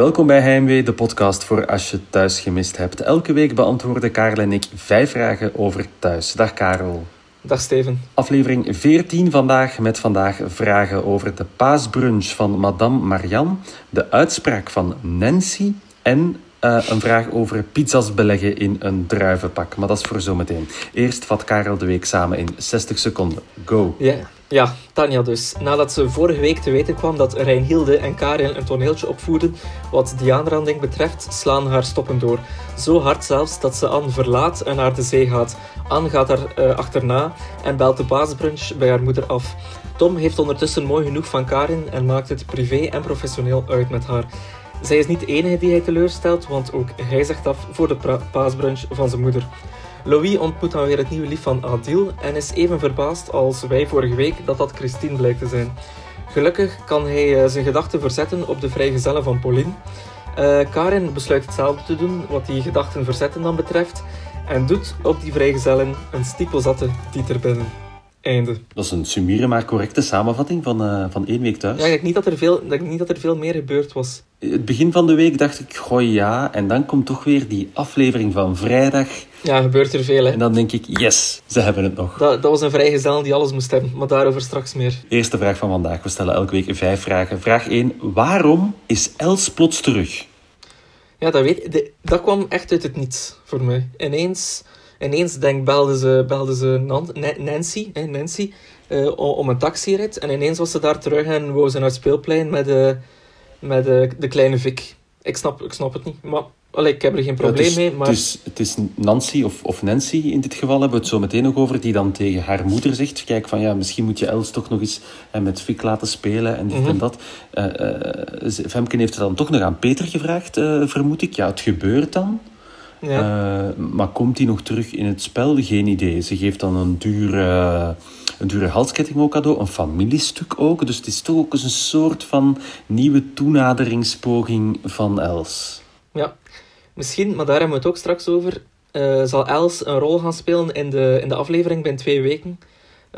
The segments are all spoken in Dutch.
Welkom bij Heimwee, de podcast voor als je thuis gemist hebt. Elke week beantwoorden Karel en ik vijf vragen over thuis. Dag Karel. Dag Steven. Aflevering 14 vandaag met vandaag vragen over de paasbrunch van Madame Marianne, de uitspraak van Nancy en uh, een vraag over pizza's beleggen in een druivenpak. Maar dat is voor zometeen. Eerst vat Karel de week samen in 60 seconden. Go. Ja, ja, Tanja dus. Nadat ze vorige week te weten kwam dat Reinhilde en Karin een toneeltje opvoerden wat die aanranding betreft, slaan haar stoppen door. Zo hard zelfs dat ze Anne verlaat en naar de zee gaat. Anne gaat haar uh, achterna en belt de baasbrunch bij haar moeder af. Tom heeft ondertussen mooi genoeg van Karin en maakt het privé en professioneel uit met haar. Zij is niet de enige die hij teleurstelt, want ook hij zegt af voor de paasbrunch van zijn moeder. Louis ontmoet dan weer het nieuwe lief van Adil en is even verbaasd als wij vorige week dat dat Christine blijkt te zijn. Gelukkig kan hij eh, zijn gedachten verzetten op de vrijgezellen van Pauline. Uh, Karin besluit hetzelfde te doen wat die gedachten verzetten dan betreft en doet op die vrijgezellen een stiepelzatte Dieter binnen. Einde. Dat is een summiere maar correcte samenvatting van, uh, van één week thuis. Ja, ik denk niet dat er veel, dat niet dat er veel meer gebeurd was. Het begin van de week dacht ik, goh ja, en dan komt toch weer die aflevering van vrijdag. Ja, gebeurt er veel hè. En dan denk ik, yes, ze hebben het nog. Dat, dat was een vrijgezel die alles moest hebben, maar daarover straks meer. Eerste vraag van vandaag. We stellen elke week vijf vragen. Vraag 1. Waarom is Els plots terug? Ja, dat weet ik. Dat kwam echt uit het niets voor mij. Ineens ineens denk, belde ze, belde ze Nancy, hè, Nancy uh, om een taxirit. En ineens was ze daar terug en wou ze naar het speelplein met, uh, met uh, de kleine Vic. Ik snap, ik snap het niet. Maar allee, ik heb er geen probleem ja, mee. Maar... Het is, het is Nancy of, of Nancy in dit geval, hebben we het zo meteen nog over, die dan tegen haar moeder zegt: Kijk, van ja, misschien moet je Els toch nog eens met Vic laten spelen en dit mm -hmm. en dat. Femke heeft het dan toch nog aan Peter gevraagd, vermoed ik. Ja, het gebeurt dan. Ja. Uh, maar komt hij nog terug in het spel? Geen idee. Ze geeft dan een dure, een dure halsketting ook cadeau, een familiestuk ook. Dus het is toch ook eens een soort van nieuwe toenaderingspoging van Els. Ja, misschien, maar daar hebben we het ook straks over. Uh, zal Els een rol gaan spelen in de, in de aflevering binnen twee weken?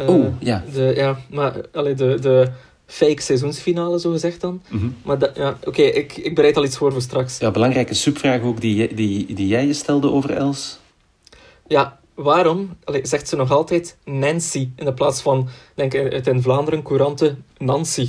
Uh, oh, ja. De, ja, maar allee, de, de, fake seizoensfinale, zo gezegd dan. Mhm. Maar dat, ja, oké, ik, ik bereid al iets voor voor straks. Ja, belangrijke subvraag ook die, die, die jij je stelde over Els. Ja, waarom allee, zegt ze nog altijd Nancy in de plaats van, denk ik, het in Vlaanderen courante Nancy?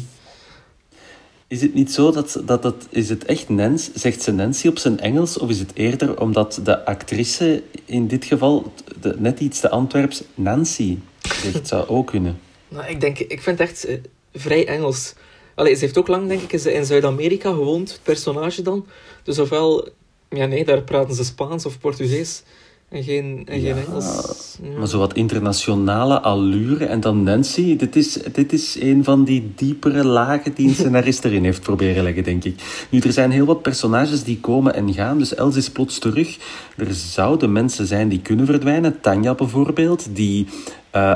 Is het niet zo dat, dat, dat is het echt Nancy, zegt ze Nancy op zijn Engels, of is het eerder omdat de actrice in dit geval de, net iets te Antwerps Nancy zegt, zou ook kunnen? Nou, ik denk, ik vind echt eh, vrij Engels. Allee, ze heeft ook lang, denk ik, in Zuid-Amerika gewoond, het personage dan. Dus ofwel, ja nee, daar praten ze Spaans of Portugees en geen, en geen Engels. Ja. Maar zo wat internationale allure. En dan Nancy, dit is, dit is een van die diepere lagen die een scenarist erin heeft proberen leggen, denk ik. Nu, er zijn heel wat personages die komen en gaan, dus Els is plots terug. Er zouden mensen zijn die kunnen verdwijnen. Tanja bijvoorbeeld, die... Uh,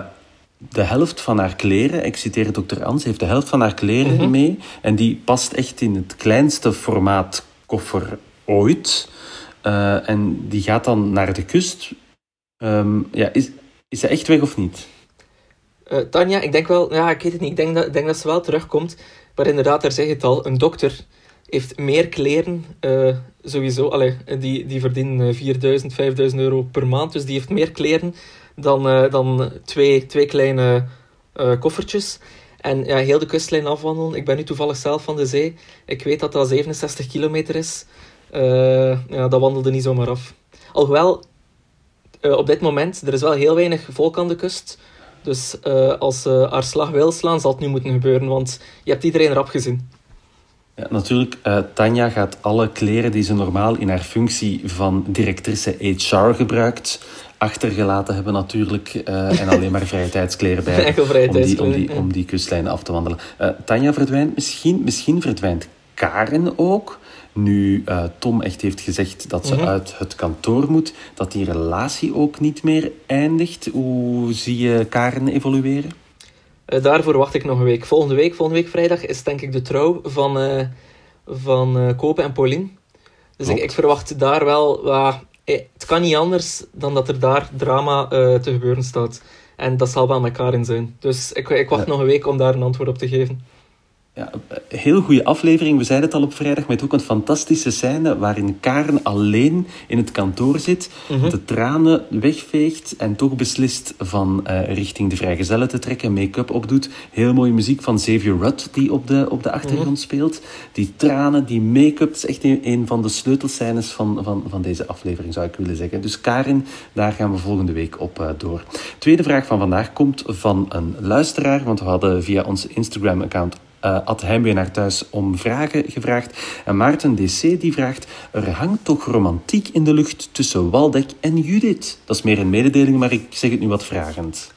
de helft van haar kleren, ik citeer dokter Ans, heeft de helft van haar kleren mm -hmm. mee. En die past echt in het kleinste formaat koffer ooit. Uh, en die gaat dan naar de kust. Um, ja, is, is ze echt weg of niet? Uh, Tanja, ik denk wel, ja, ik weet het niet. Ik denk dat, ik denk dat ze wel terugkomt. Maar inderdaad, daar zeg je het al, een dokter heeft meer kleren, uh, sowieso. Allee, die, die verdienen 4000, 5000 euro per maand. Dus die heeft meer kleren dan, uh, dan twee, twee kleine uh, koffertjes. En ja, heel de kustlijn afwandelen. Ik ben nu toevallig zelf van de zee. Ik weet dat dat 67 kilometer is. Uh, ja, dat wandelde niet zomaar af. Alhoewel, op dit moment, er is wel heel weinig volk aan de kust. Dus als ze haar slag wil slaan, zal het nu moeten gebeuren. Want je hebt iedereen erop gezien. Ja, natuurlijk, Tanja gaat alle kleren die ze normaal in haar functie van directrice HR gebruikt, achtergelaten hebben natuurlijk. Uh, en alleen maar vrije tijdskleren bij Enkel vrije om, die, om, die, ja. om die kustlijn af te wandelen. Uh, Tanja verdwijnt misschien, misschien verdwijnt Karen ook. Nu uh, Tom echt heeft gezegd dat ze Mhm. uit het kantoor moet, dat die relatie ook niet meer eindigt. Hoe zie je Karen evolueren? Daarvoor wacht ik nog een week. Volgende week, volgende week vrijdag, is denk ik de trouw van, van Kopen en Paulien. Dus ik, ik verwacht daar wel... Uh, het kan niet anders dan dat er daar drama uh, te gebeuren staat. En dat zal wel met Karin zijn. Dus ik, ik wacht Ja. nog een week om daar een antwoord op te geven. Ja, heel goede aflevering. We zeiden het al op vrijdag, met ook een fantastische scène waarin Karen alleen in het kantoor zit, Mhm. de tranen wegveegt en toch beslist van eh, richting de vrijgezellen te trekken, make-up opdoet. Heel mooie muziek van Xavier Rudd die op de, op de achtergrond Mhm. speelt. Die tranen, die make-up, is echt een, een van de sleutelscènes van, van, van deze aflevering, zou ik willen zeggen. Dus Karin, daar gaan we volgende week op eh, door. Tweede vraag van vandaag komt van een luisteraar, want we hadden via ons Instagram-account eh at Heimwee naar thuis om vragen gevraagd. En Maarten DC die vraagt, er hangt toch romantiek in de lucht tussen Waldek en Judith? Dat is meer een mededeling, maar ik zeg het nu wat vragend.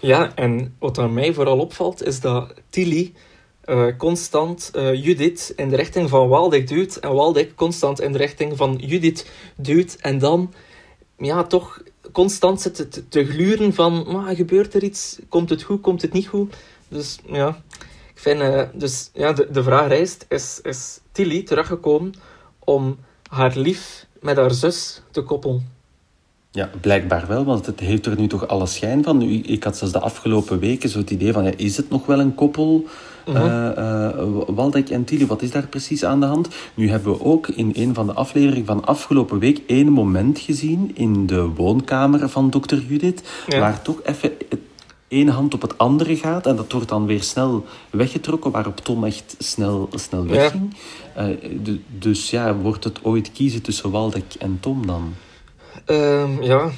Ja, en wat aan mij vooral opvalt, is dat Tilly eh, constant eh, Judith in de richting van Waldek duwt en Waldek constant in de richting van Judith duwt en dan ja, toch constant zit te, te gluren van maar, gebeurt er iets, komt het goed, komt het niet goed. Dus ja, ik vind, eh, dus, ja de, de vraag rijst, is, is Tilly teruggekomen om haar lief met haar zus te koppelen? Ja, blijkbaar wel, want het heeft er nu toch alle schijn van. Nu, ik had zelfs de afgelopen weken zo het idee van, ja, is het nog wel een koppel? Mhm. eh, eh, Waldek en Tilly, wat is daar precies aan de hand? Nu hebben we ook in een van de afleveringen van afgelopen week één moment gezien in de woonkamer van dokter Judith, Ja. waar toch even één hand op het andere gaat en dat wordt dan weer snel weggetrokken, waarop Tom echt snel, snel wegging. Eh, du- dus ja, wordt het ooit kiezen tussen Waldek en Tom dan? Ehm, ja.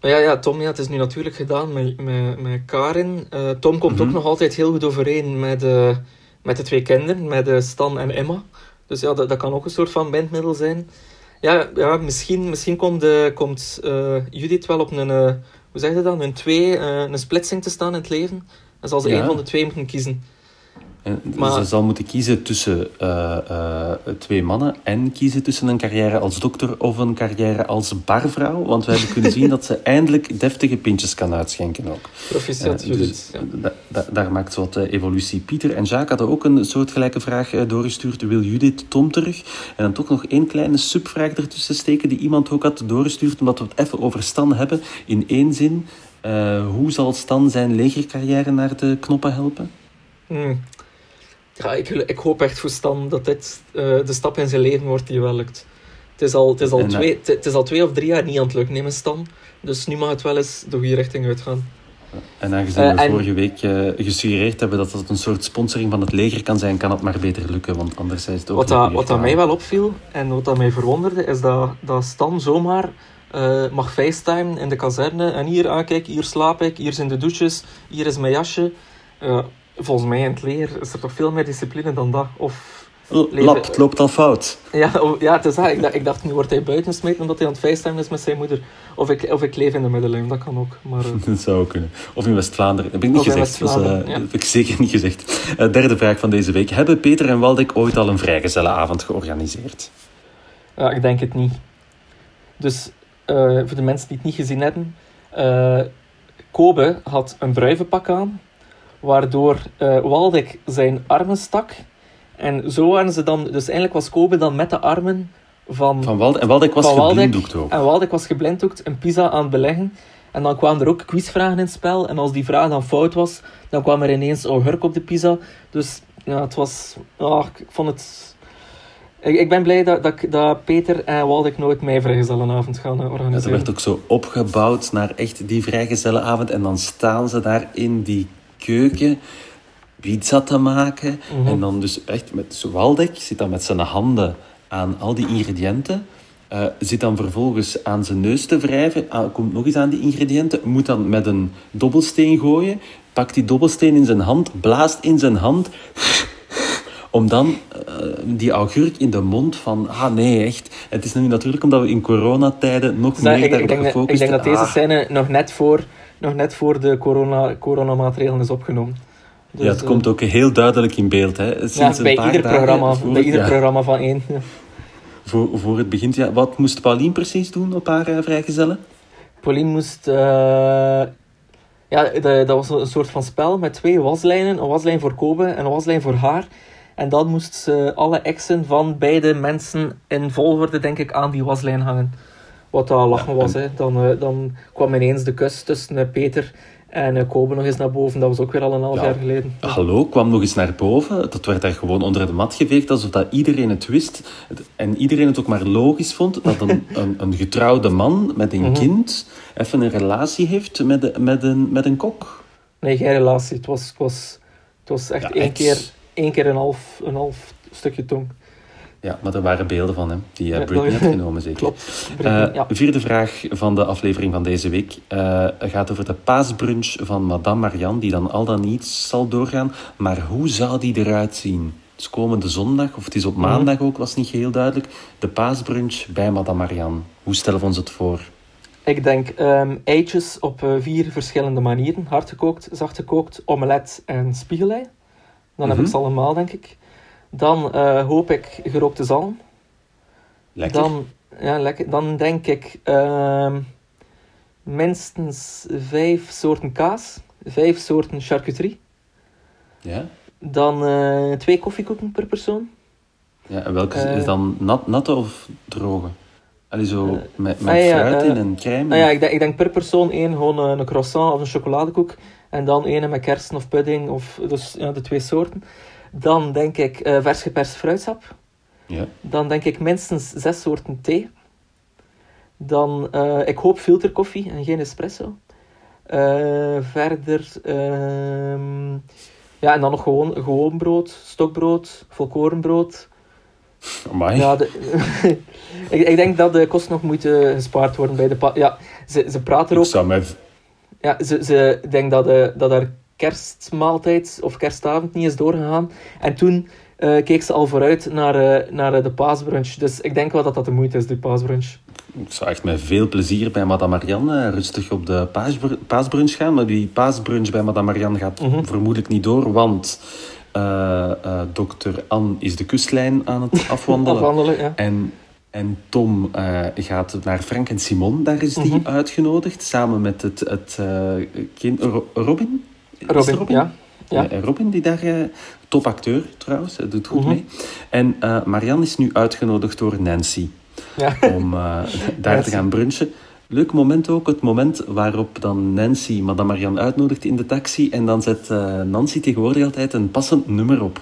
Ja, ja, Tom, ja, het is nu natuurlijk gedaan met, met, met Karin. Eh, Tom komt Mhm. ook nog altijd heel goed overeen met, eh, met de twee kinderen, met Stan en Emma. Dus ja, dat, dat kan ook een soort van bindmiddel zijn. Ja, ja misschien, misschien komt, komt eh, Judith wel op een, hoe zeg je dat, een twee, eh, een splitsing te staan in het leven. Dan zal ze Ja. één van de twee moeten kiezen. En Maar- Ze zal moeten kiezen tussen eh, eh, twee mannen en kiezen tussen een carrière als dokter of een carrière als barvrouw. Want we hebben kunnen zien dat ze eindelijk deftige pintjes kan uitschenken ook. Proficiat, Judith. dus ja. da- da- daar maakt ze wat evolutie. Pieter en Jacques hadden ook een soortgelijke vraag doorgestuurd. Wil Judith Tom terug? En dan toch nog één kleine subvraag ertussen steken die iemand ook had doorgestuurd, omdat we het even over Stan hebben. In één zin, hoe zal Stan zijn legercarrière naar de knoppen helpen? Hmm. Ja, ik, ik hoop echt voor Stan dat dit eh, de stap in zijn leven wordt die wel lukt. Het is al, het is al, En, eh, twee, het, het is al twee of drie jaar niet aan het lukken, nee, met Stan. Dus nu mag het wel eens de goede richting uitgaan. En aangezien Eh, we en- vorige week eh, gesuggereerd hebben dat het een soort sponsoring van het leger kan zijn, kan het maar beter lukken, want anders is het ook Wat, dat, wat dat mij wel opviel en wat dat mij verwonderde, is dat, dat Stan zomaar eh, mag facetimen in de kazerne. En hier, ah, kijk, hier slaap ik, hier zijn de douches, hier is mijn jasje. Volgens mij in het leer is er toch veel meer discipline dan dat. Of, leven- Lap, het loopt al fout. Ja, oh, ja het is dat. Ik dacht, ik dacht, nu wordt hij buitensmeten omdat hij aan het facetimen is met zijn moeder. Of ik, of ik leef in de middeleeuwen, dat kan ook. Maar, eh, Dat zou ook kunnen. Of in West-Vlaanderen. Dat heb ik niet Of gezegd. Dus, ja. Dat heb ik zeker niet gezegd. Eh, derde vraag van deze week. Hebben Peter en Waldek ooit al een vrijgezellenavond georganiseerd? ja, ik denk het niet. Dus voor de mensen die het niet gezien hebben, Kobe had een bruivenpak aan, waardoor eh Waldek zijn armen stak. En zo waren ze dan, dus eigenlijk was Kobe dan met de armen van, Van Waldek. En Waldek was geblinddoekt ook. En Waldek was geblinddoekt, een pizza aan het beleggen. En dan kwamen er ook quizvragen in het spel. En als die vraag dan fout was, dan kwam er ineens oh, hurk op de pizza. Dus ja, het was... ah, ik vond het... Ik, ik ben blij dat, dat, dat Peter en Waldek nooit mij vrijgezellenavond gaan eh, Ja, er organiseren. werd ook zo opgebouwd naar echt die vrijgezellenavond. En dan staan ze daar in die keuken pizza te maken. Mhm. En dan dus echt met Waldek zit dan met zijn handen aan al die ingrediënten. eh, zit dan vervolgens aan zijn neus te wrijven. ah, komt nog eens aan die ingrediënten. Moet dan met een dobbelsteen gooien. Pakt die dobbelsteen in zijn hand. Blaast in zijn hand. Om dan eh, die augurk in de mond van... Ah nee, echt. Het is nu natuurlijk omdat we in coronatijden nog Dus meer ik, ik, daarop denk, ik gefocust denk dat deze Ah. scène nog net voor, nog net voor de corona, coronamaatregelen is opgenomen. Dus, ja, het eh, komt ook heel duidelijk in beeld. Hè. Sinds ja, een bij paar ieder, programma, voor, bij ieder ja, programma van één. ja. voor, voor het begint. Ja, wat moest Paulien precies doen op haar eh, vrijgezellen? Pauline moest... eh, ja, dat was een soort van spel met twee waslijnen. Een waslijn voor Kobe en een waslijn voor haar. En dan moest ze alle exen van beide mensen in volgorde, denk ik, aan die waslijn hangen. Wat dat lachen was. Hè. Dan, eh, dan kwam ineens de kus tussen eh, Peter En uh, Kobe nog eens naar boven, dat was ook weer al een half Ja. jaar geleden. Hallo, kwam nog eens naar boven. Dat werd daar gewoon onder de mat geveegd, alsof dat iedereen het wist. En iedereen het ook maar logisch vond dat een, een, een getrouwde man met een kind even een relatie heeft met, de- met, een, met een kok. Nee, geen relatie. Het was, het was, het was echt Ja, één, ex. keer, één keer een half, een half stukje tong. Ja, maar er waren beelden van hem, die Ja, Britney had genomen, zeker. Klopt. Eh, ja. Vierde vraag van de aflevering van deze week eh, gaat over de paasbrunch van Madame Marianne, die dan al dan niet zal doorgaan. Maar hoe zou die eruit zien? Het is komende zondag, of het is op Mhm. maandag ook, was niet geheel duidelijk. De paasbrunch bij Madame Marianne. Hoe stellen we ons het voor? Ik denk ehm, eitjes op vier verschillende manieren. Hardgekookt, zachtgekookt, omelet en spiegelei. Dan heb Mhm. ik ze allemaal, denk ik. Dan eh, hoop ik gerookte zalm. Lekker. Dan, ja, lekker. Dan denk ik ehm, minstens vijf soorten kaas. Vijf soorten charcuterie. Ja? Dan eh, twee koffiekoeken per persoon. ja en welke Eh. is dan nat, natte of droge? Allee, zo Eh, met, met ah fruit eh, in en crème. Nou ja, ik denk, ik denk per persoon één gewoon eh, een croissant of een chocoladekoek. En dan één met kersen of pudding. Of, dus ja, de twee soorten. Dan denk ik eh, vers geperst fruitsap. Ja. Dan denk ik minstens zes soorten thee. Dan, eh, ik hoop filterkoffie en geen espresso. Eh, verder, ehm, ja, en dan nog gewoon, gewoon brood, stokbrood, volkorenbrood. Amai. Ja, de, ik, ik denk dat de kosten nog moeten gespaard worden bij de... Ja, ze, ze praten er mij... Ja, ze, ze ik denk dat, de, dat haar kerstmaaltijd of kerstavond niet is doorgegaan. En toen eh, keek ze al vooruit naar, eh, naar eh, de paasbrunch. Dus ik denk wel dat dat de moeite is, die paasbrunch. Ik zou echt met veel plezier bij Madame Marianne rustig op de paasbr- paasbrunch gaan. Maar die paasbrunch bij Madame Marianne gaat Mhm. vermoedelijk niet door, want eh, dokter Anne is de kustlijn aan het afwandelen. Afwandelen, ja. En, en Tom gaat naar Frank en Simon, daar is die Mhm. uitgenodigd, samen met het, het kind Ro- Robin. Ja. Ja. Ja, Robin, die daar... eh, topacteur trouwens, hij doet goed Mhm. mee. En eh, Marianne is nu uitgenodigd door Nancy ja. om eh, daar Nancy. te gaan brunchen. Leuk moment ook, het moment waarop dan Nancy Madame Marianne uitnodigt in de taxi en dan zet eh, Nancy tegenwoordig altijd een passend nummer op.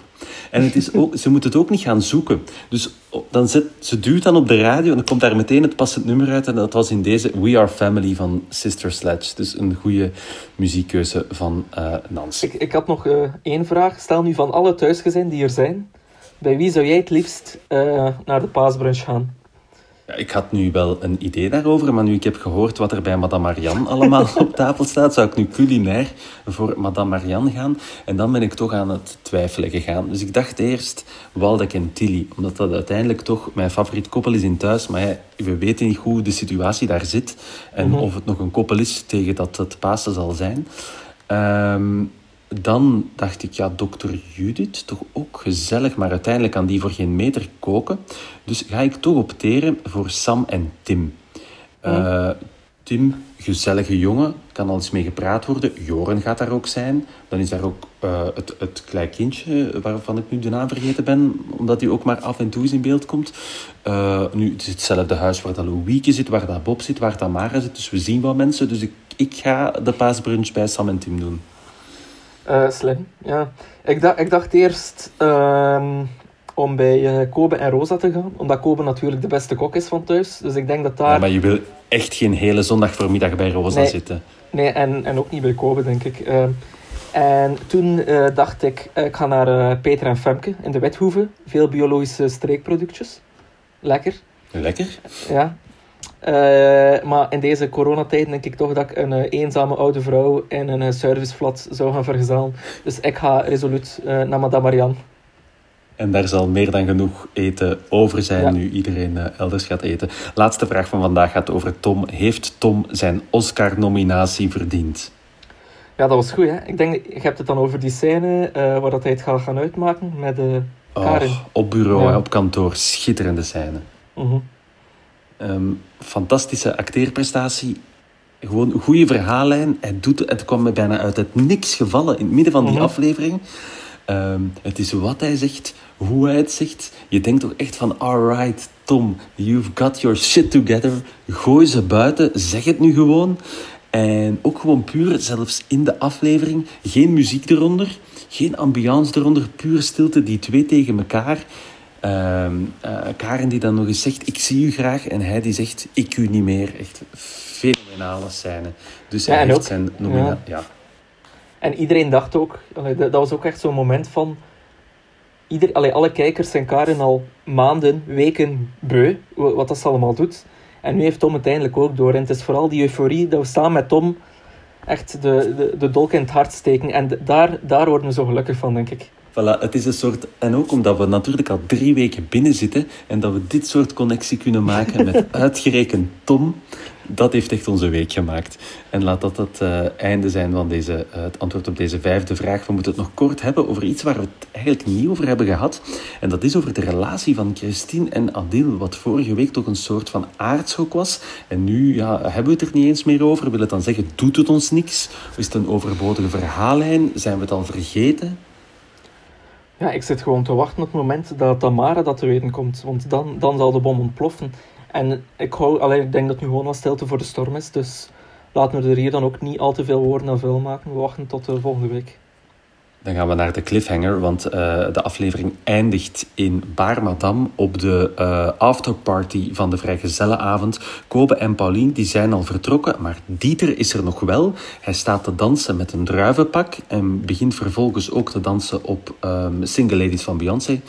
En het is ook, ze moet het ook niet gaan zoeken. Dus dan zet, ze duwt dan op de radio en dan komt daar meteen het passend nummer uit. En dat was in deze We Are Family van Sister Sledge. Dus een goede muziekkeuze van eh, Nancy. Ik, ik had nog eh, één vraag. Stel nu van alle thuisgezinnen die er zijn, bij wie zou jij het liefst eh, naar de paasbrunch gaan? Ja, ik had nu wel een idee daarover, maar nu ik heb gehoord wat er bij Madame Marianne allemaal op tafel staat, zou ik nu culinair voor Madame Marianne gaan. En dan ben ik toch aan het twijfelen gegaan. Dus ik dacht eerst Waldek en Tilly, omdat dat uiteindelijk toch mijn favoriet koppel is in thuis. Maar ja, we weten niet hoe de situatie daar zit en of het nog een koppel is tegen dat het Pasen zal zijn. Ehm, dan dacht ik, ja, dokter Judith, toch ook gezellig, maar uiteindelijk kan die voor geen meter koken. Dus ga ik toch opteren voor Sam en Tim. Eh, Tim, gezellige jongen, kan al eens mee gepraat worden. Joren gaat daar ook zijn. Dan is daar ook eh, het, het klein kindje, waarvan ik nu de naam vergeten ben, omdat hij ook maar af en toe eens in beeld komt. Eh, nu, het is hetzelfde huis waar dat Louieke zit, waar dat Bob zit, waar dat Mara zit. Dus we zien wat mensen. Dus ik, ik ga de paasbrunch bij Sam en Tim doen. Eh, slim, ja. Ik, dacht ik dacht eerst ehm, om bij eh, Kobe en Rosa te gaan, omdat Kobe natuurlijk de beste kok is van thuis. Dus ik denk dat daar... Ja, maar je wil echt geen hele zondag voormiddag bij Rosa Nee. zitten. Nee, en, en ook niet bij Kobe, denk ik. Ehm, en toen eh, dacht ik, ik ga naar Peter en Femke in de Wethoeve. Veel biologische streekproductjes. Lekker, Lekker. ja. Eh, maar in deze coronatijd denk ik toch dat ik een eh, eenzame oude vrouw in een eh, serviceflat zou gaan vergezellen. Dus ik ga resoluut naar Madame Marianne. En daar zal meer dan genoeg eten over zijn Ja. nu iedereen elders gaat eten. Laatste vraag van vandaag gaat over Tom. Heeft Tom zijn Oscar-nominatie verdiend? Ja, dat was goed, hè. Ik denk, je hebt het dan over die scène waar dat hij het gaat gaan uitmaken met de Karin. Oh, op bureau, Ja. op kantoor. Schitterende scène. Mhm. Ehm, fantastische acteerprestatie. Gewoon een goede verhaallijn. Hij doet, het kwam me bijna uit het niks gevallen in het midden van die Mhm. aflevering. Ehm, het is wat hij zegt, hoe hij het zegt. Je denkt toch echt van, alright, Tom, you've got your shit together. Gooi ze buiten, zeg het nu gewoon. En ook gewoon puur, zelfs in de aflevering, geen muziek eronder, geen ambiance eronder, puur stilte, die twee tegen elkaar. Ehm, eh, Karen die dan nog eens zegt, ik zie u graag. En hij die zegt, ik u niet meer. Echt fenomenale scène. Dus Ja, hij heeft ook- zijn nomina... ja. Ja. En iedereen dacht ook, allee, dat dat was ook echt zo'n moment van. Ieder, allee, alle kijkers zijn Karen al maanden, weken beu, wa- wat dat ze allemaal doet. En nu heeft Tom het eindelijk ook door. En het is vooral die euforie dat we samen met Tom echt de, de, de dolk in het hart steken. En daar, daar worden we zo gelukkig van, denk ik. Voilà, het is een soort... En ook omdat we natuurlijk al drie weken binnen zitten en dat we dit soort connectie kunnen maken met uitgerekend Tom, dat heeft echt onze week gemaakt. En laat dat het eh, einde zijn van deze, eh, het antwoord op deze vijfde vraag. We moeten het nog kort hebben over iets waar we het eigenlijk niet over hebben gehad. En dat is over de relatie van Christine en Adil, wat vorige week toch een soort van aardschok was. En nu ja, hebben we het er niet eens meer over. Wil het dan zeggen, doet het ons niks? Is het een overbodige verhaallijn? Zijn we het al vergeten? Ja, ik zit gewoon te wachten op het moment dat Tamara dat te weten komt. Want dan, dan zal de bom ontploffen. En ik, hou, allee, ik denk dat nu gewoon wat stilte voor de storm is. Dus laten we er hier dan ook niet al te veel woorden aan vuil maken. We wachten tot de volgende week. Dan gaan we naar de cliffhanger, want eh, de aflevering eindigt in Bar Madame op de eh, afterparty van de vrijgezellenavond. Kobe en Pauline die zijn al vertrokken, maar Dieter is er nog wel. Hij staat te dansen met een druivenpak en begint vervolgens ook te dansen op ehm, Single Ladies van Beyoncé.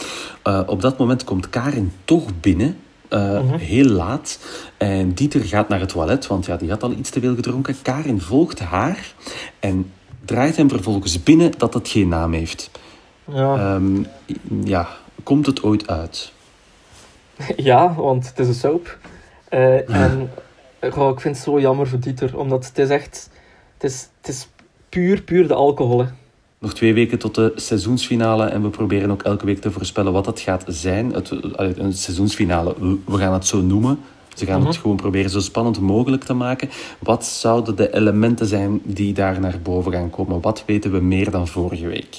Eh, op dat moment komt Karin toch binnen. eh, Heel laat. En Dieter gaat naar het toilet, want ja, die had al iets te veel gedronken. Karin volgt haar en draait hem vervolgens binnen dat het geen naam heeft. Ja, Ehm, ja, komt het ooit uit? ja want het is een soap. Eh, en ik vind het zo jammer voor Dieter. Omdat het is echt... Het is, het is puur, puur de alcohol. hè. Nog twee weken tot de seizoensfinale en we proberen ook elke week te voorspellen wat dat gaat zijn. Het, seizoensfinale, we gaan het zo noemen. Ze gaan het gewoon proberen zo spannend mogelijk te maken. Wat zouden de elementen zijn die daar naar boven gaan komen? Wat weten we meer dan vorige week?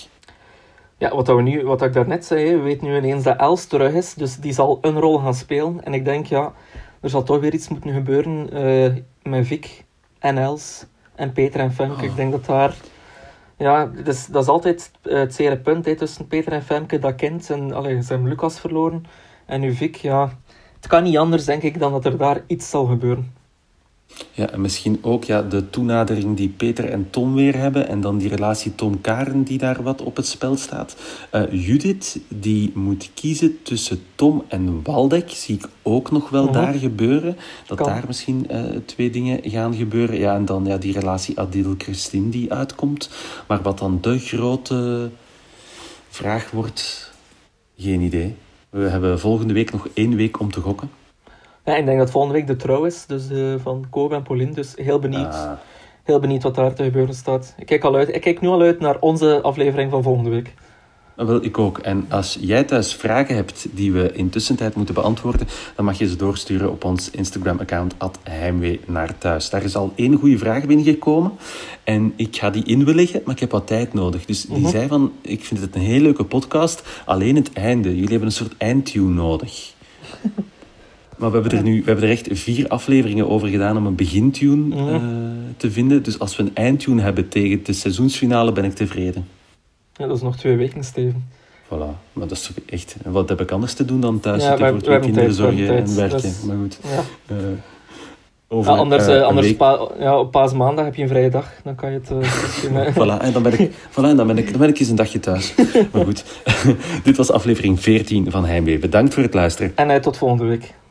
Ja, wat, we nu, wat ik daarnet zei, we weten nu ineens dat Els terug is, dus die zal een rol gaan spelen. En ik denk, ja, er zal toch weer iets moeten gebeuren eh, met Vic en Els en Peter en Femke. Ik denk dat daar... Ja, dus, dat is altijd eh, het zere punt hè, tussen Peter en Femke, dat kind. En, allee, ze hebben Lucas verloren. En nu Vic, ja... Het kan niet anders, denk ik, dan dat er daar iets zal gebeuren. Ja, en misschien ook ja, de toenadering die Peter en Tom weer hebben. En dan die relatie Tom-Karen die daar wat op het spel staat. Eh, Judith, die moet kiezen tussen Tom en Waldek. Zie ik ook nog wel Mhm. daar gebeuren. Dat Kan. daar misschien eh, twee dingen gaan gebeuren. Ja, en dan ja, die relatie Adil-Christine die uitkomt. Maar wat dan de grote vraag wordt, geen idee. We hebben volgende week nog één week om te gokken. Ja, ik denk dat volgende week de trouw is, dus eh, van Kobe en Pauline. Dus heel benieuwd. Ah. Heel benieuwd wat daar te gebeuren staat. Ik kijk, al uit, ik kijk nu al uit naar onze aflevering van volgende week. Ah, Wel, ik ook. En als jij thuis vragen hebt die we intussen tijd moeten beantwoorden, dan mag je ze doorsturen op ons Instagram-account Heimwee naar thuis. Daar is al één goede vraag binnengekomen en ik ga die inwilligen, maar ik heb wat tijd nodig. Dus die zei van, ik vind het een heel leuke podcast, alleen het einde. Jullie hebben een soort eindtune nodig. Maar we hebben er nu we hebben er echt vier afleveringen over gedaan om een begintune eh, te vinden. Dus als we een eindtune hebben tegen de seizoensfinale, ben ik tevreden. Ja, dat is nog twee weken, Steven. Voilà, maar dat is toch echt... Wat heb ik anders te doen dan thuis zitten voor twee kinderen zorgen en werken? Maar goed. Ja. eh, over Ja, anders, eh, eh, anders week- pa- ja, op paasmaandag heb je een vrije dag. Dan kan je het... misschien, Voilà, en dan ben, ik, voilà, en dan, ben ik, dan ben ik eens een dagje thuis. maar goed, dit was aflevering 14 van Heimwee. Bedankt voor het luisteren. En eh, tot volgende week.